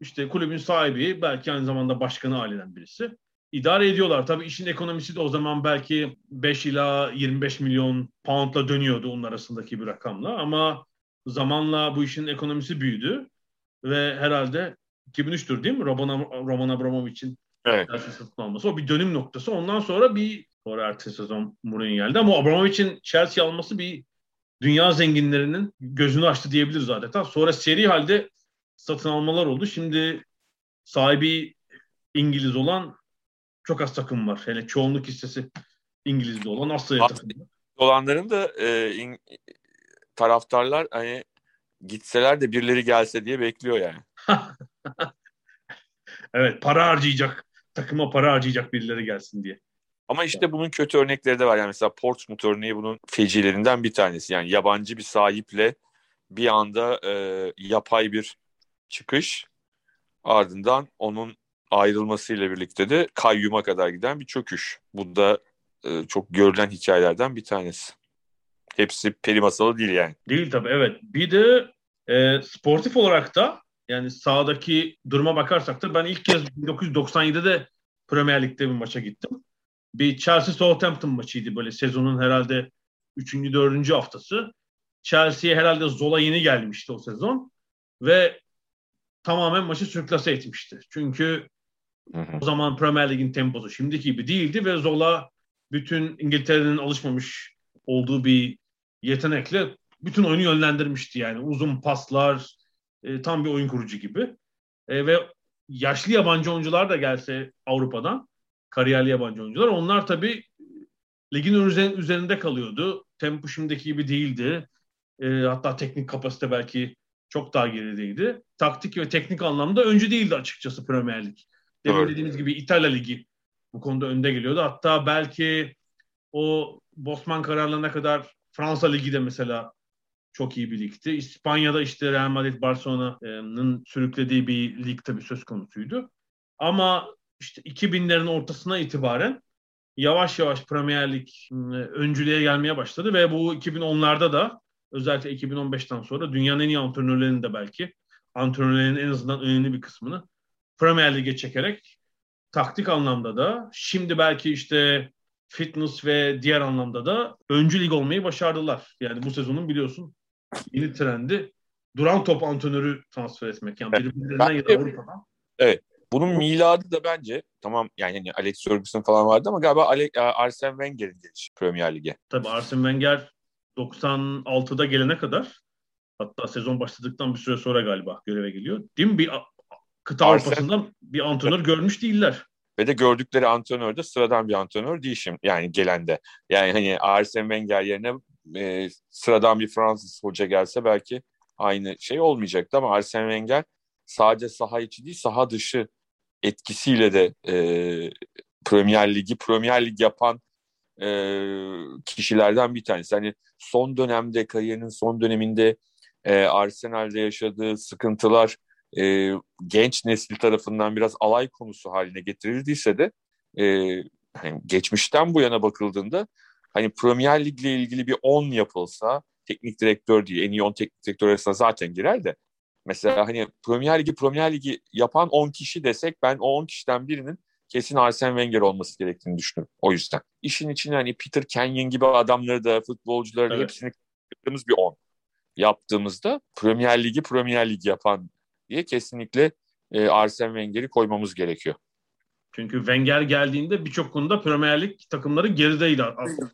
İşte kulübün sahibi belki aynı zamanda başkanı aileden birisi idare ediyorlar. Tabii işin ekonomisi de o zaman belki 5 ila 25 milyon poundla dönüyordu onun arasındaki bir rakamla ama zamanla bu işin ekonomisi büyüdü ve herhalde 2003'tür değil mi? Roman, Roman Abramovich'in evet. satın alması. O bir dönüm noktası. Ondan sonra bir sonra ertesi sezon Mourinho geldi ama Abramovich'in Chelsea alması bir dünya zenginlerinin gözünü açtı diyebiliriz adeta. Sonra seri halde satın almalar oldu. Şimdi sahibi İngiliz olan çok az takım var. Hele çoğunluk hissesi İngiliz'de olan az sayıda takım var. Olanların da e, in, taraftarlar hani gitseler de birileri gelse diye bekliyor yani. evet para harcayacak. Takıma para harcayacak birileri gelsin diye. Ama işte bunun kötü örnekleri de var. Yani mesela Portsmouth örneği bunun fecilerinden bir tanesi. Yani yabancı bir sahiple bir anda e, yapay bir çıkış ardından onun ayrılmasıyla birlikte de kayyuma kadar giden bir çöküş. Bu da e, çok görülen hikayelerden bir tanesi. Hepsi peri masalı değil yani. Değil tabii evet. Bir de e, sportif olarak da yani sahadaki duruma bakarsak da ben ilk kez 1997'de Premier Lig'de bir maça gittim. Bir Chelsea Southampton maçıydı böyle sezonun herhalde 3. 4. haftası. Chelsea'ye herhalde Zola yeni gelmişti o sezon ve tamamen maçı sürklase etmişti. Çünkü Hı hı. O zaman Premier Lig'in temposu şimdiki gibi değildi ve Zola bütün İngiltere'nin alışmamış olduğu bir yetenekle bütün oyunu yönlendirmişti yani. Uzun paslar, e, tam bir oyun kurucu gibi. E, ve yaşlı yabancı oyuncular da gelse Avrupa'dan, kariyerli yabancı oyuncular, onlar tabii ligin üzerinde kalıyordu. Tempo şimdiki gibi değildi. E, hatta teknik kapasite belki çok daha gerideydi. Taktik ve teknik anlamda öncü değildi açıkçası Premier Lig. Demin dediğimiz gibi İtalya Ligi bu konuda önde geliyordu. Hatta belki o Bosman kararlarına kadar Fransa Ligi de mesela çok iyi bir ligdi. İspanya'da işte Real Madrid Barcelona'nın sürüklediği bir lig tabii söz konusuydu. Ama işte 2000'lerin ortasına itibaren yavaş yavaş Premier Lig ıı, öncülüğe gelmeye başladı ve bu 2010'larda da özellikle 2015'ten sonra dünyanın en iyi antrenörlerinin de belki antrenörlerin en azından önemli bir kısmını Premier Lig'e çekerek taktik anlamda da şimdi belki işte fitness ve diğer anlamda da öncü lig olmayı başardılar. Yani bu sezonun biliyorsun yeni trendi duran top antrenörü transfer etmek. Yani birbirlerinden ya da Avrupa'dan. Evet. Bunun miladı da bence tamam yani hani Alex Ferguson falan vardı ama galiba Alex, Arsene Wenger'in gelişi Premier Lig'e. Tabii Arsene Wenger 96'da gelene kadar hatta sezon başladıktan bir süre sonra galiba göreve geliyor. Değil mi? Bir kıta Avrupa'sında bir antrenör görmüş değiller. Ve de gördükleri antrenör de sıradan bir antrenör değil şimdi yani gelende. Yani hani Arsene Wenger yerine e, sıradan bir Fransız hoca gelse belki aynı şey olmayacaktı ama Arsene Wenger sadece saha içi değil saha dışı etkisiyle de e, Premier Ligi Premier Lig yapan e, kişilerden bir tanesi. Hani son dönemde kariyerinin son döneminde e, Arsenal'de yaşadığı sıkıntılar e, genç nesil tarafından biraz alay konusu haline getirildiyse de e, hani geçmişten bu yana bakıldığında hani Premier Lig ile ilgili bir 10 yapılsa teknik direktör diye en iyi 10 teknik direktör arasında zaten girer de mesela hani Premier Ligi Premier Ligi yapan 10 kişi desek ben o 10 kişiden birinin kesin Arsene Wenger olması gerektiğini düşünüyorum. O yüzden. İşin içine hani Peter Kenyon gibi adamları da futbolcuları da evet. hepsini yaptığımız bir 10 yaptığımızda Premier Ligi Premier Lig yapan diye kesinlikle e, Arsene Wenger'i koymamız gerekiyor. Çünkü Wenger geldiğinde birçok konuda Premier Lig takımları gerideydi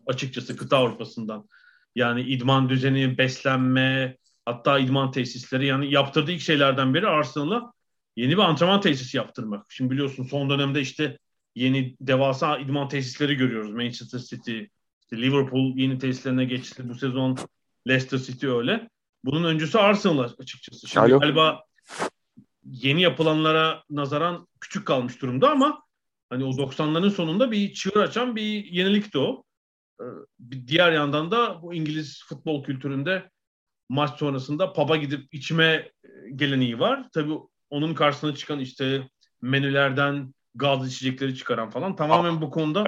açıkçası kıta Avrupa'sından. Yani idman düzeni, beslenme, hatta idman tesisleri yani yaptırdığı ilk şeylerden biri Arsenal'a yeni bir antrenman tesisi yaptırmak. Şimdi biliyorsun son dönemde işte yeni devasa idman tesisleri görüyoruz. Manchester City, işte Liverpool yeni tesislerine geçti bu sezon. Leicester City öyle. Bunun öncüsü Arsenal açıkçası. Şimdi Alo. galiba yeni yapılanlara nazaran küçük kalmış durumda ama hani o 90'ların sonunda bir çığır açan bir yenilikti o. Ee, bir diğer yandan da bu İngiliz futbol kültüründe maç sonrasında pub'a gidip içme e, geleneği var. Tabii onun karşısına çıkan işte menülerden gaz içecekleri çıkaran falan tamamen bu konuda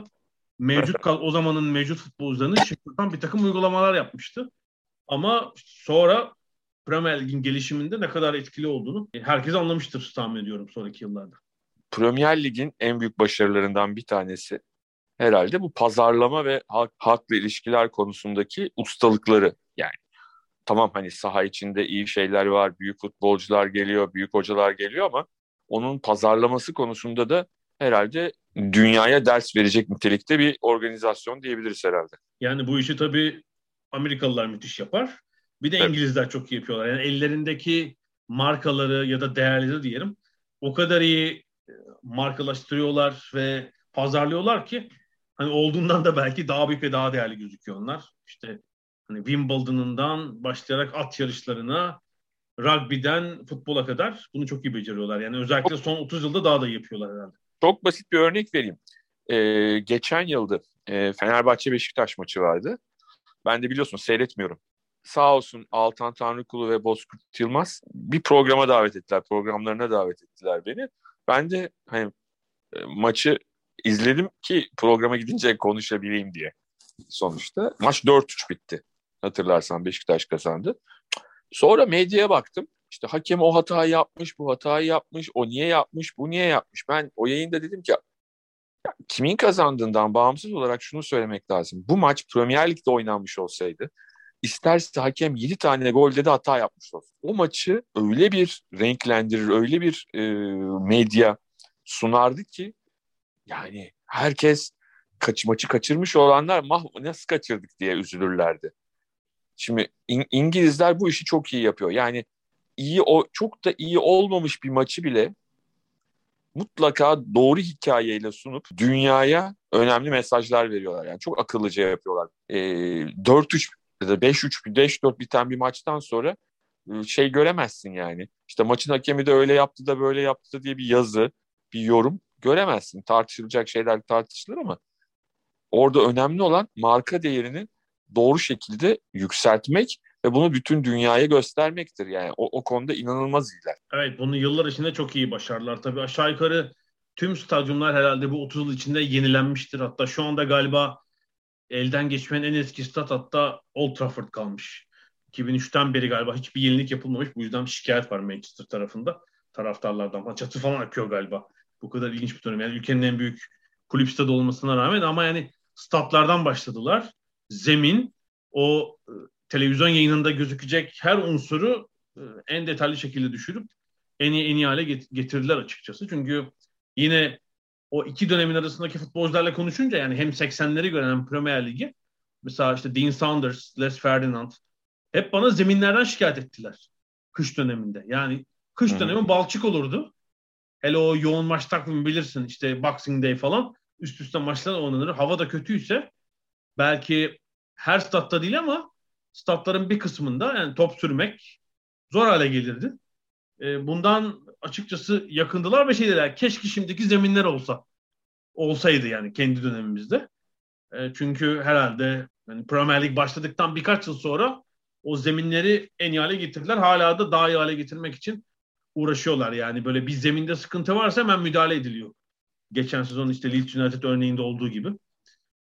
mevcut o zamanın mevcut futbolcularını şaşırtan bir takım uygulamalar yapmıştı. Ama sonra Premier Lig'in gelişiminde ne kadar etkili olduğunu herkes anlamıştır tahmin ediyorum sonraki yıllarda. Premier Lig'in en büyük başarılarından bir tanesi herhalde bu pazarlama ve halk, halkla ilişkiler konusundaki ustalıkları. Yani tamam hani saha içinde iyi şeyler var, büyük futbolcular geliyor, büyük hocalar geliyor ama onun pazarlaması konusunda da herhalde dünyaya ders verecek nitelikte bir organizasyon diyebiliriz herhalde. Yani bu işi tabii Amerikalılar müthiş yapar. Bir de. İngilizler çok iyi yapıyorlar. Yani ellerindeki markaları ya da değerleri diyelim o kadar iyi e, markalaştırıyorlar ve pazarlıyorlar ki hani olduğundan da belki daha büyük ve daha değerli gözüküyor onlar. İşte hani Wimbledon'ından başlayarak at yarışlarına, rugby'den futbola kadar bunu çok iyi beceriyorlar. Yani özellikle son 30 yılda daha da iyi yapıyorlar herhalde. Çok basit bir örnek vereyim. Ee, geçen yılda e, Fenerbahçe Beşiktaş maçı vardı. Ben de biliyorsun seyretmiyorum. Sağ olsun Altan Tanrıkulu ve Bozkurt Yılmaz bir programa davet ettiler. Programlarına davet ettiler beni. Ben de hani e, maçı izledim ki programa gidince konuşabileyim diye sonuçta. Maç 4-3 bitti. Hatırlarsan Beşiktaş kazandı. Sonra medyaya baktım. İşte hakem o hatayı yapmış, bu hatayı yapmış, o niye yapmış, bu niye yapmış. Ben o yayında dedim ki ya, kimin kazandığından bağımsız olarak şunu söylemek lazım. Bu maç Premier Lig'de oynanmış olsaydı isterse hakem 7 tane golde de hata yapmış olsun. O maçı öyle bir renklendirir, öyle bir e, medya sunardı ki yani herkes kaç maçı kaçırmış olanlar mah nasıl kaçırdık diye üzülürlerdi. Şimdi İng- İngilizler bu işi çok iyi yapıyor. Yani iyi o çok da iyi olmamış bir maçı bile mutlaka doğru hikayeyle sunup dünyaya önemli mesajlar veriyorlar. Yani çok akıllıca yapıyorlar. E, 4-3 ya da 5-3, 5-4 biten bir maçtan sonra e, şey göremezsin yani. İşte maçın hakemi de öyle yaptı da böyle yaptı da diye bir yazı, bir yorum göremezsin. Tartışılacak şeyler tartışılır ama orada önemli olan marka değerini doğru şekilde yükseltmek ve bunu bütün dünyaya göstermektir. Yani o, o konuda inanılmaz iyiler. Evet bunu yıllar içinde çok iyi başardılar. Tabii aşağı yukarı tüm stadyumlar herhalde bu 30 yıl içinde yenilenmiştir. Hatta şu anda galiba elden geçmeyen en eski stat hatta Old Trafford kalmış. 2003'ten beri galiba hiçbir yenilik yapılmamış. Bu yüzden şikayet var Manchester tarafında. Taraftarlardan. Çatı falan akıyor galiba. Bu kadar ilginç bir dönem. Yani ülkenin en büyük kulüp stadı olmasına rağmen ama yani statlardan başladılar. Zemin o e, televizyon yayınında gözükecek her unsuru e, en detaylı şekilde düşürüp en iyi en iyi hale getirdiler açıkçası. Çünkü yine o iki dönemin arasındaki futbolcularla konuşunca yani hem 80'leri gören hem Premier Ligi mesela işte Dean Saunders, Les Ferdinand hep bana zeminlerden şikayet ettiler kış döneminde. Yani kış hmm. dönemi balçık olurdu. Hele o yoğun maç takvimi bilirsin işte Boxing Day falan üst üste maçlar oynanır. Hava da kötüyse belki her statta değil ama statların bir kısmında yani top sürmek zor hale gelirdi. E, bundan açıkçası yakındılar ve şey dediler keşke şimdiki zeminler olsa olsaydı yani kendi dönemimizde. E, çünkü herhalde yani Premier Lig başladıktan birkaç yıl sonra o zeminleri en iyi hale getirdiler. Hala da daha iyi hale getirmek için uğraşıyorlar yani. Böyle bir zeminde sıkıntı varsa hemen müdahale ediliyor. Geçen sezon işte Leeds United örneğinde olduğu gibi.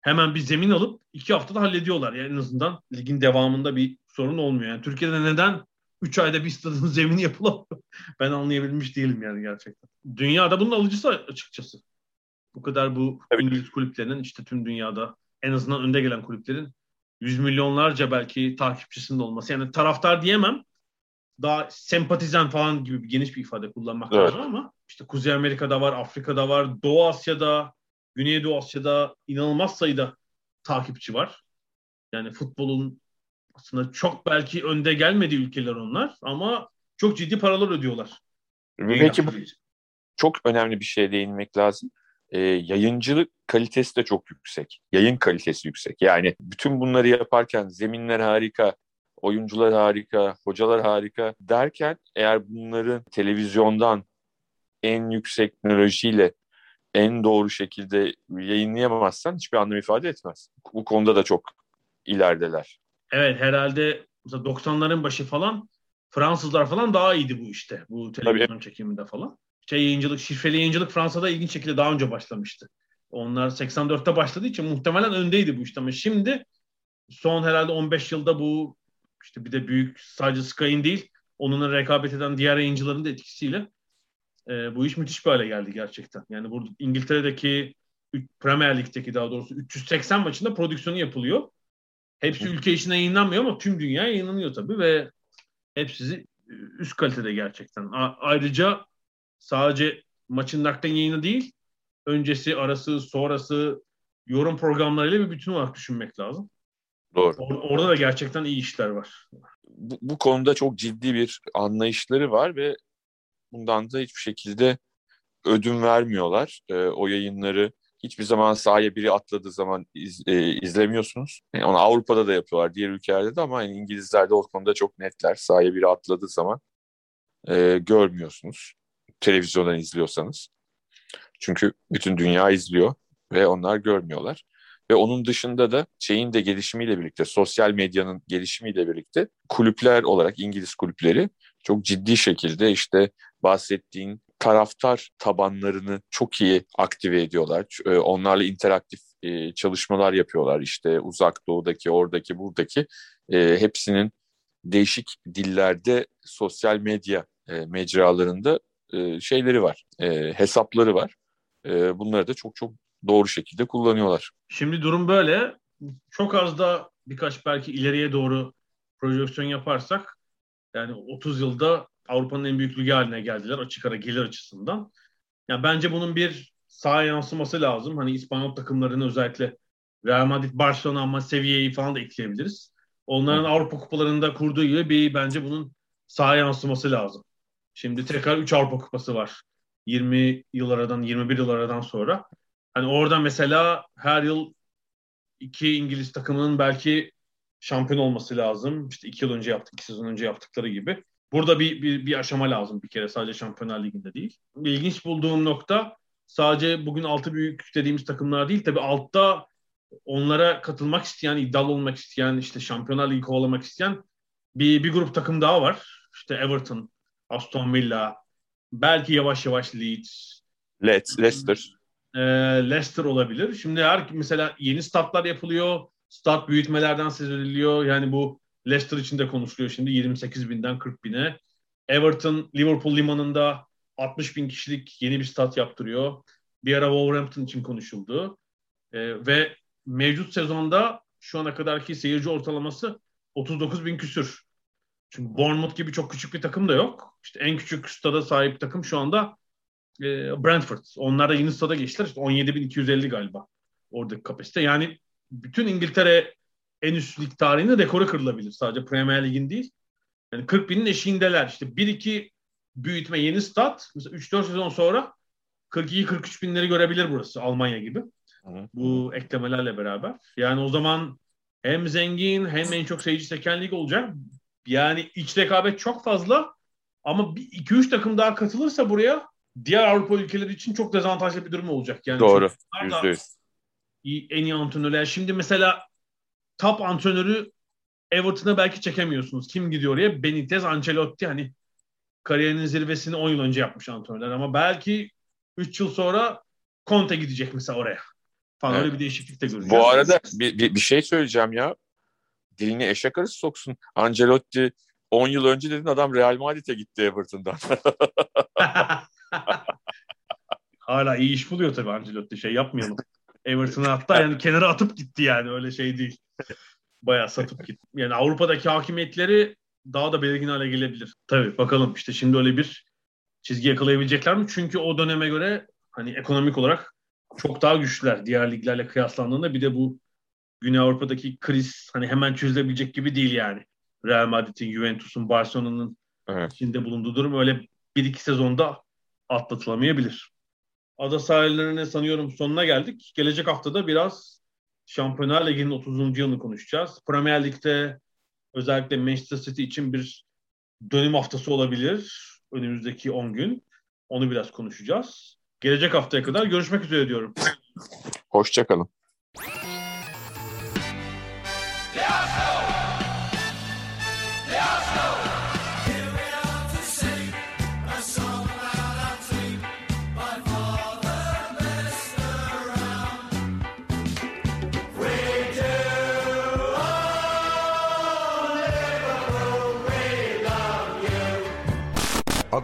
Hemen bir zemin alıp iki haftada hallediyorlar. Yani en azından ligin devamında bir sorun olmuyor. Yani Türkiye'de neden 3 ayda bir stadın zemini yapılamıyor? ben anlayabilmiş değilim yani gerçekten. Dünyada bunun alıcısı açıkçası. Bu kadar bu evet. İngiliz kulüplerinin işte tüm dünyada en azından önde gelen kulüplerin yüz milyonlarca belki takipçisinin olması. Yani taraftar diyemem. Daha sempatizan falan gibi bir geniş bir ifade kullanmak evet. lazım ama işte Kuzey Amerika'da var, Afrika'da var, Doğu Asya'da, Güneydoğu Asya'da inanılmaz sayıda takipçi var. Yani futbolun aslında çok belki önde gelmediği ülkeler onlar ama çok ciddi paralar ödüyorlar. Peki bu çok önemli bir şeye değinmek lazım. Ee, yayıncılık kalitesi de çok yüksek. Yayın kalitesi yüksek. Yani bütün bunları yaparken zeminler harika, oyuncular harika, hocalar harika derken eğer bunları televizyondan en yüksek teknolojiyle en doğru şekilde yayınlayamazsan hiçbir anlam ifade etmez. Bu konuda da çok ilerideler. Evet herhalde 90'ların başı falan Fransızlar falan daha iyiydi bu işte. Bu televizyon Tabii. çekiminde falan. Şey yayıncılık, şifreli yayıncılık Fransa'da ilginç şekilde daha önce başlamıştı. Onlar 84'te başladığı için muhtemelen öndeydi bu işte ama şimdi son herhalde 15 yılda bu işte bir de büyük sadece Sky'in değil onunla rekabet eden diğer yayıncıların da etkisiyle e, bu iş müthiş bir hale geldi gerçekten. Yani burada İngiltere'deki Premier Lig'deki daha doğrusu 380 maçında prodüksiyonu yapılıyor. Hepsi ülke içinde yayınlanmıyor ama tüm dünya yayınlanıyor tabii ve hepsi üst kalitede gerçekten. A- ayrıca sadece maçın naklen yayını değil, öncesi, arası, sonrası yorum programlarıyla bir bütün olarak düşünmek lazım. Doğru. Or- orada da gerçekten iyi işler var. Bu, bu konuda çok ciddi bir anlayışları var ve bundan da hiçbir şekilde ödün vermiyorlar. E, o yayınları hiçbir zaman sahaya biri atladığı zaman iz, e, izlemiyorsunuz. Yani e, onu Avrupa'da da yapıyorlar, diğer ülkelerde de ama yani İngilizler de o konuda çok netler. Sahaya biri atladığı zaman e, görmüyorsunuz. Televizyondan izliyorsanız. Çünkü bütün dünya izliyor ve onlar görmüyorlar. Ve onun dışında da şeyin de gelişimiyle birlikte, sosyal medyanın gelişimiyle birlikte kulüpler olarak İngiliz kulüpleri çok ciddi şekilde işte bahsettiğin taraftar tabanlarını çok iyi aktive ediyorlar. E, onlarla interaktif e, çalışmalar yapıyorlar. İşte uzak doğudaki, oradaki, buradaki e, hepsinin değişik dillerde sosyal medya mecralarında şeyleri var, hesapları var. Bunları da çok çok doğru şekilde kullanıyorlar. Şimdi durum böyle. Çok az da birkaç belki ileriye doğru projeksiyon yaparsak yani 30 yılda Avrupa'nın en büyük ligi haline geldiler açık ara gelir açısından. Yani bence bunun bir saha yansıması lazım. Hani İspanyol takımlarını özellikle Real Madrid, Barcelona ama seviyeyi falan da ekleyebiliriz. Onların Hı. Avrupa kupalarında kurduğu gibi bir bence bunun saha yansıması lazım. Şimdi tekrar 3 Avrupa kupası var. 20 yıl aradan, 21 yıl aradan sonra. Hani orada mesela her yıl iki İngiliz takımının belki şampiyon olması lazım. İşte iki yıl önce yaptık, iki sezon önce yaptıkları gibi. Burada bir, bir, bir aşama lazım bir kere sadece Şampiyonlar Ligi'nde değil. İlginç bulduğum nokta sadece bugün altı büyük dediğimiz takımlar değil. Tabi altta onlara katılmak isteyen, iddialı olmak isteyen, işte Şampiyonlar Ligi kovalamak isteyen bir, bir grup takım daha var. İşte Everton, Aston Villa, belki yavaş yavaş Leeds. Leicester. E, Leicester olabilir. Şimdi her mesela yeni statlar yapılıyor. Stat büyütmelerden söz ediliyor. Yani bu Leicester için de konuşuluyor şimdi 28 binden 40 bine. Everton Liverpool limanında 60 bin kişilik yeni bir stat yaptırıyor. Bir ara Wolverhampton için konuşuldu. ee, ve mevcut sezonda şu ana kadarki seyirci ortalaması 39 bin küsür. Çünkü Bournemouth gibi çok küçük bir takım da yok. İşte en küçük stada sahip takım şu anda e, Brentford. Onlar da yeni stada geçtiler. İşte 17.250 galiba oradaki kapasite. Yani bütün İngiltere en üst lig tarihinde rekoru kırılabilir. Sadece Premier Lig'in değil. Yani 40 binin eşiğindeler. İşte 1-2 büyütme yeni stat. Mesela 3-4 sezon sonra 42-43 binleri görebilir burası Almanya gibi. Hı-hı. Bu eklemelerle beraber. Yani o zaman hem zengin hem en çok seyirci çeken lig olacak. Yani iç rekabet çok fazla ama 2-3 takım daha katılırsa buraya diğer Avrupa ülkeleri için çok dezavantajlı bir durum olacak. Yani Doğru. %100. En iyi antrenörler. Şimdi mesela top antrenörü Everton'a belki çekemiyorsunuz. Kim gidiyor oraya? Benitez, Ancelotti hani kariyerinin zirvesini 10 yıl önce yapmış antrenörler ama belki 3 yıl sonra Conte gidecek mesela oraya. Falan Evet. öyle bir değişiklik de göreceğiz. Bu arada bir, bir, bir şey söyleyeceğim ya. Dilini eşek arası soksun. Ancelotti 10 yıl önce dedin adam Real Madrid'e gitti Everton'dan. Hala iyi iş buluyor tabii Ancelotti şey yapmayalım. Everton'a hatta yani kenara atıp gitti yani öyle şey değil. Bayağı satıp gitti. Yani Avrupa'daki hakimiyetleri daha da belirgin hale gelebilir. Tabii bakalım işte şimdi öyle bir çizgi yakalayabilecekler mi? Çünkü o döneme göre hani ekonomik olarak çok daha güçlüler diğer liglerle kıyaslandığında. Bir de bu Güney Avrupa'daki kriz hani hemen çözülebilecek gibi değil yani. Real Madrid'in, Juventus'un, Barcelona'nın Evet. içinde bulunduğu durum öyle bir iki sezonda atlatılamayabilir. Ada sahillerine sanıyorum sonuna geldik. Gelecek haftada biraz Şampiyonlar Ligi'nin 30. yılını konuşacağız. Premier Lig'de özellikle Manchester City için bir dönüm haftası olabilir. Önümüzdeki 10 gün. Onu biraz konuşacağız. Gelecek haftaya kadar görüşmek üzere diyorum. Hoşçakalın.